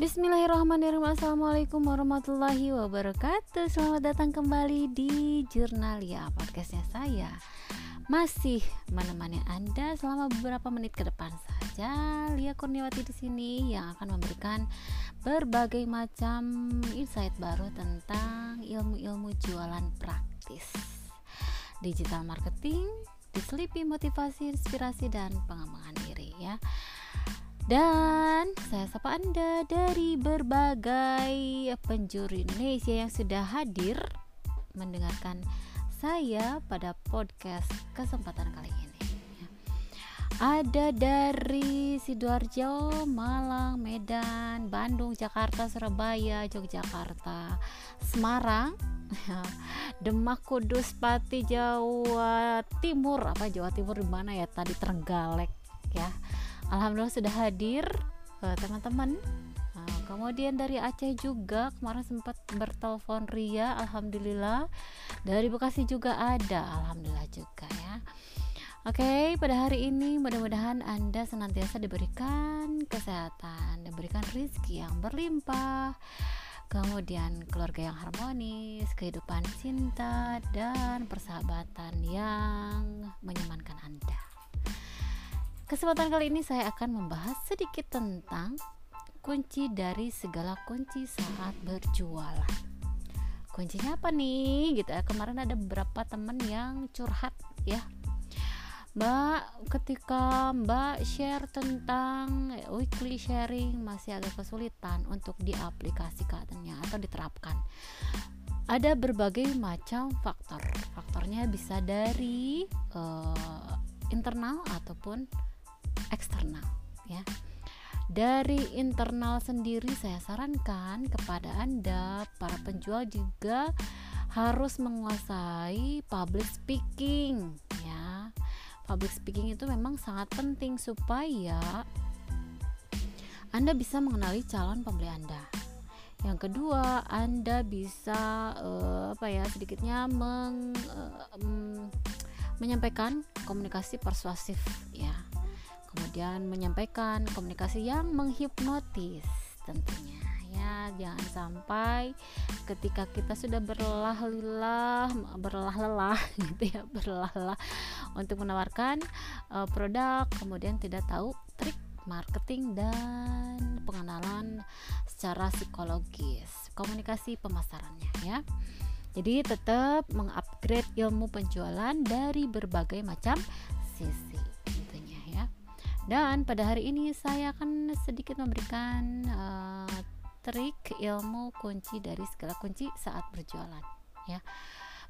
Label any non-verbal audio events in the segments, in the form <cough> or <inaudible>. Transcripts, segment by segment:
Bismillahirrahmanirrahim. Assalamualaikum warahmatullahi wabarakatuh. Selamat datang kembali di Jurnalia Podcastnya saya. Masih menemani Anda selama beberapa menit ke depan saja. Lia Kurniawati di sini yang akan memberikan berbagai macam insight baru tentang ilmu-ilmu jualan praktis. Digital marketing, diselipi motivasi, inspirasi, dan pengembangan diri ya dan saya sapa Anda dari berbagai penjuru Indonesia yang sudah hadir mendengarkan saya pada podcast kesempatan kali ini. Ada dari Sidoarjo, Malang, Medan, Bandung, Jakarta, Surabaya, Yogyakarta, Semarang, <laughs> Demak, Kudus, Pati, Jawa Timur. Apa Jawa Timur di mana ya? Tadi Trenggalek ya Alhamdulillah sudah hadir uh, teman-teman. Uh, kemudian dari Aceh juga kemarin sempat bertelepon Ria Alhamdulillah. Dari Bekasi juga ada Alhamdulillah juga ya. Oke, okay, pada hari ini mudah-mudahan Anda senantiasa diberikan kesehatan, diberikan rezeki yang berlimpah, kemudian keluarga yang harmonis, kehidupan cinta, dan persahabatan yang menyenangkan Anda. Kesempatan kali ini saya akan membahas sedikit tentang kunci dari segala kunci saat berjualan. Kuncinya apa nih? Gitu ya. Kemarin ada beberapa teman yang curhat ya. Mbak, ketika Mbak share tentang weekly sharing masih agak kesulitan untuk diaplikasikannya atau diterapkan. Ada berbagai macam faktor. Faktornya bisa dari uh, internal ataupun eksternal ya. Dari internal sendiri saya sarankan kepada Anda para penjual juga harus menguasai public speaking ya. Public speaking itu memang sangat penting supaya Anda bisa mengenali calon pembeli Anda. Yang kedua, Anda bisa uh, apa ya sedikitnya meng, uh, um, menyampaikan komunikasi persuasif ya kemudian menyampaikan komunikasi yang menghipnotis tentunya. Ya jangan sampai ketika kita sudah berlelah-lelah berlelah-lelah <laughs> gitu ya berlelah-lelah untuk menawarkan uh, produk kemudian tidak tahu trik marketing dan pengenalan secara psikologis komunikasi pemasarannya ya. Jadi tetap mengupgrade ilmu penjualan dari berbagai macam sisi dan pada hari ini saya akan sedikit memberikan uh, trik ilmu kunci dari segala kunci saat berjualan ya.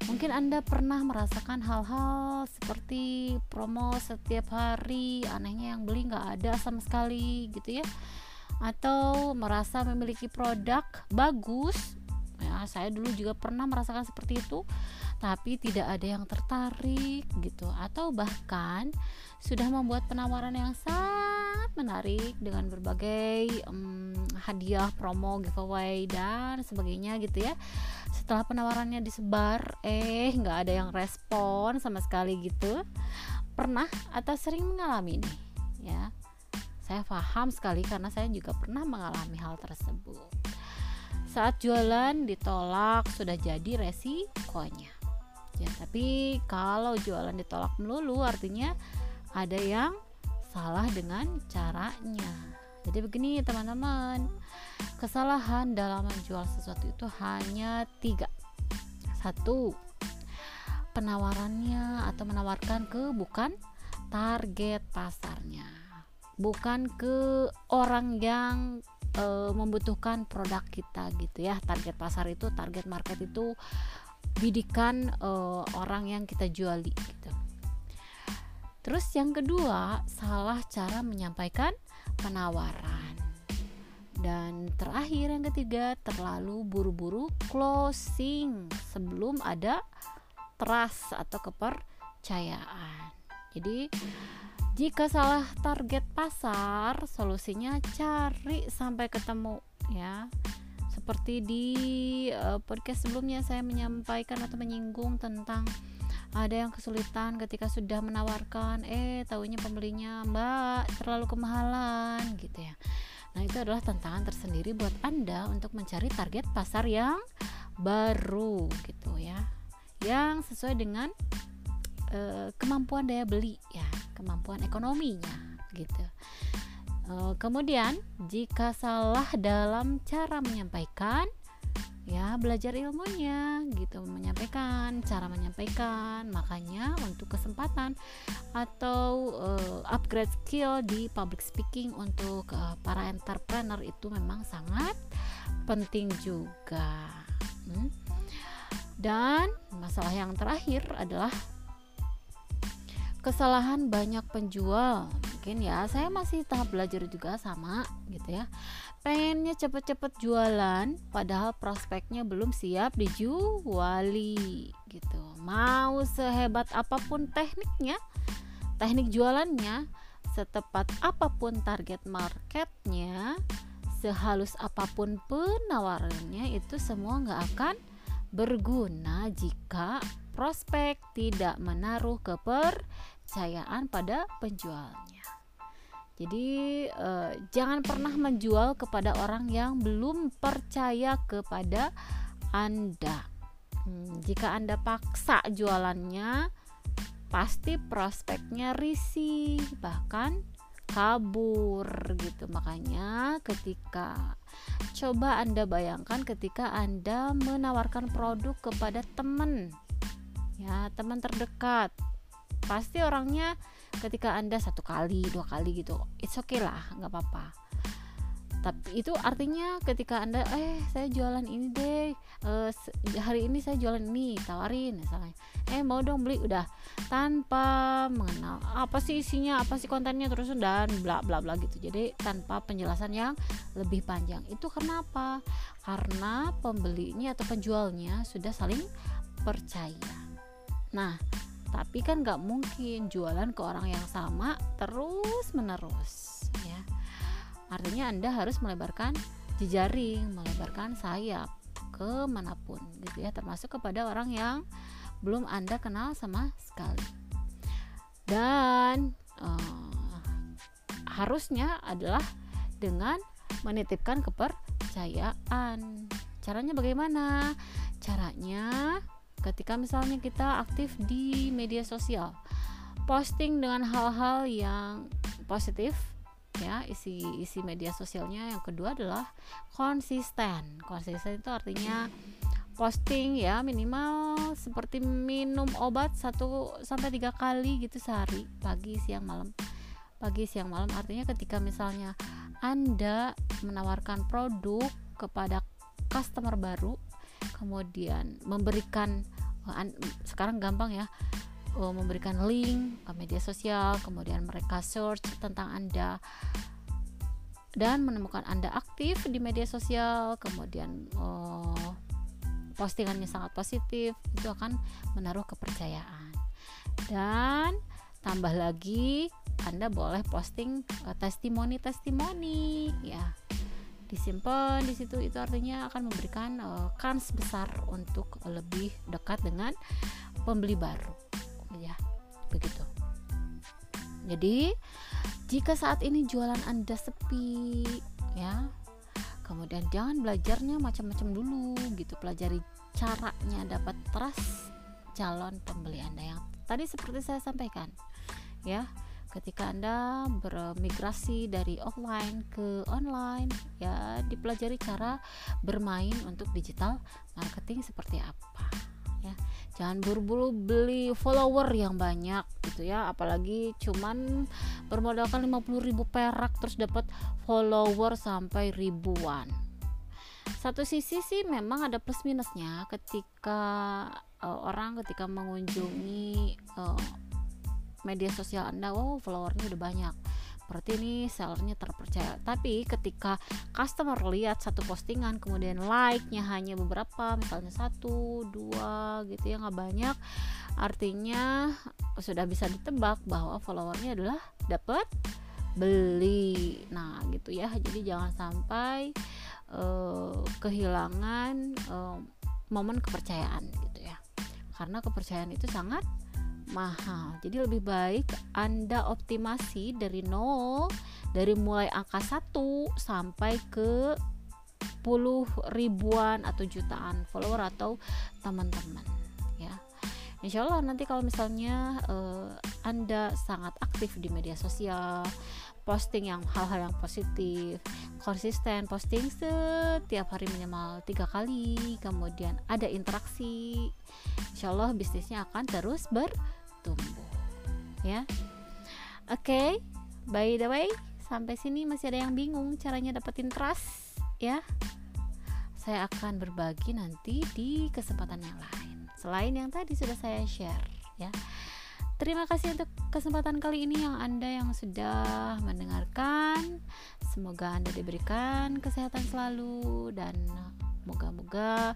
Mungkin Anda pernah merasakan hal-hal seperti promo setiap hari, anehnya yang beli nggak ada sama sekali gitu ya. Atau merasa memiliki produk bagus. Ya, saya dulu juga pernah merasakan seperti itu, tapi tidak ada yang tertarik gitu atau bahkan sudah membuat penawaran yang sangat menarik dengan berbagai um, hadiah, promo, giveaway dan sebagainya gitu ya. Setelah penawarannya disebar, eh nggak ada yang respon sama sekali gitu. Pernah atau sering mengalami ini, ya? Saya paham sekali karena saya juga pernah mengalami hal tersebut. Saat jualan ditolak sudah jadi resikonya. Ya, tapi kalau jualan ditolak melulu artinya ada yang salah dengan caranya. Jadi begini teman-teman, kesalahan dalam menjual sesuatu itu hanya tiga. Satu, penawarannya atau menawarkan ke bukan target pasarnya, bukan ke orang yang e, membutuhkan produk kita gitu ya. Target pasar itu, target market itu bidikan e, orang yang kita juali gitu Terus yang kedua, salah cara menyampaikan penawaran. Dan terakhir yang ketiga, terlalu buru-buru closing sebelum ada trust atau kepercayaan. Jadi jika salah target pasar, solusinya cari sampai ketemu ya. Seperti di uh, podcast sebelumnya saya menyampaikan atau menyinggung tentang ada yang kesulitan ketika sudah menawarkan eh tahunya pembelinya mbak terlalu kemahalan gitu ya Nah, itu adalah tantangan tersendiri buat Anda untuk mencari target pasar yang baru gitu ya. Yang sesuai dengan uh, kemampuan daya beli ya, kemampuan ekonominya gitu. Uh, kemudian, jika salah dalam cara menyampaikan ya belajar ilmunya gitu menyampaikan cara menyampaikan makanya untuk kesempatan atau uh, upgrade skill di public speaking untuk uh, para entrepreneur itu memang sangat penting juga hmm? dan masalah yang terakhir adalah kesalahan banyak penjual mungkin ya. Saya masih tahap belajar juga sama gitu ya. Pengennya cepet-cepet jualan padahal prospeknya belum siap dijuali gitu. Mau sehebat apa pun tekniknya teknik jualannya setepat apa pun target marketnya sehalus apa pun penawarannya itu semua nggak akan berguna jika prospek tidak menaruh kepercayaan pada penjualnya jadi eh, jangan pernah menjual kepada orang yang belum percaya kepada Anda. Hmm, jika Anda paksa jualannya, pasti prospeknya risih, bahkan kabur gitu. Makanya ketika coba Anda bayangkan ketika Anda menawarkan produk kepada teman ya, teman terdekat. Pasti orangnya ketika anda satu kali dua kali gitu it's okay lah nggak apa-apa. Tapi itu artinya ketika anda eh saya jualan ini deh uh, hari ini saya jualan ini tawarin misalnya. Eh mau dong beli udah. Tanpa mengenal apa sih isinya apa sih kontennya terus dan bla bla bla gitu. Jadi tanpa penjelasan yang lebih panjang. Itu kenapa? Karena pembelinya atau penjualnya sudah saling percaya nah tapi kan nggak mungkin jualan ke orang yang sama terus menerus ya. Artinya anda harus melebarkan jejaring melebarkan sayap ke mana pun gitu ya. Termasuk kepada orang yang belum anda kenal sama sekali. Dan uh, harusnya adalah dengan menitipkan kepercayaan. Caranya bagaimana? Caranya ketika misalnya kita aktif di media sosial. Posting dengan hal-hal yang positif ya isi isi media sosialnya. Yang kedua adalah konsisten. Konsisten itu artinya posting ya minimal seperti minum obat satu sampai tiga kali gitu sehari pagi siang malam. Pagi siang malam. Artinya ketika misalnya anda menawarkan produk kepada customer baru kemudian memberikan uh, sekarang gampang ya uh, memberikan link ke media sosial kemudian mereka search tentang anda. Dan menemukan anda aktif di media sosial kemudian uh, postingannya sangat positif itu akan menaruh kepercayaan. Dan tambah lagi anda boleh posting uh, testimoni testimoni ya disimpan di situ itu artinya akan memberikan uh, kans besar untuk lebih dekat dengan pembeli baru ya begitu. Jadi jika saat ini jualan anda sepi ya kemudian jangan belajarnya macam-macam dulu gitu. Pelajari caranya dapat trust calon pembeli anda yang tadi seperti saya sampaikan ya ketika Anda bermigrasi dari offline ke online ya dipelajari cara bermain untuk digital marketing seperti apa ya. Jangan buru-buru beli follower yang banyak gitu ya. Apalagi cuman bermodalkan 50.000 perak terus dapat follower sampai ribuan. Satu sisi sih memang ada plus minusnya ketika uh, orang ketika mengunjungi uh, media sosial Anda, oh followernya udah banyak. Berarti ini sellernya terpercaya. Tapi ketika customer lihat satu postingan, kemudian like-nya hanya beberapa, misalnya satu, dua, gitu ya nggak banyak, artinya sudah bisa ditebak bahwa followernya adalah dapat beli. Nah, gitu ya. Jadi jangan sampai uh, kehilangan uh, momen kepercayaan gitu ya. Karena kepercayaan itu sangat mahal. Jadi lebih baik Anda optimasi dari nol dari mulai angka 1 sampai ke puluh ribuan atau jutaan follower atau teman-teman ya. Insya Allah nanti kalau misalnya uh, Anda sangat aktif di media sosial, posting yang hal-hal yang positif konsisten posting setiap hari minimal tiga kali kemudian ada interaksi insya Allah bisnisnya akan terus bertumbuh ya. Oke okay, by the way sampai sini masih ada yang bingung caranya dapetin trust ya. Saya akan berbagi nanti di kesempatan yang lain. Selain yang tadi sudah saya share ya. Terima kasih untuk kesempatan kali ini yang Anda yang sudah mendengarkan. Semoga Anda diberikan kesehatan selalu dan moga-moga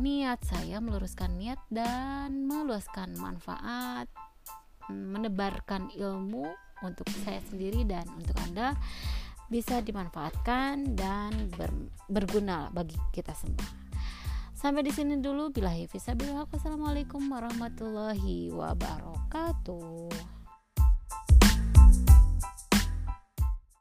niat saya meluruskan niat dan meluaskan manfaat, menebarkan ilmu untuk saya sendiri dan untuk Anda bisa dimanfaatkan dan ber, berguna bagi kita semua. Sampai di sini dulu. Bila Wassalamualaikum warahmatullahi wabarakatuh.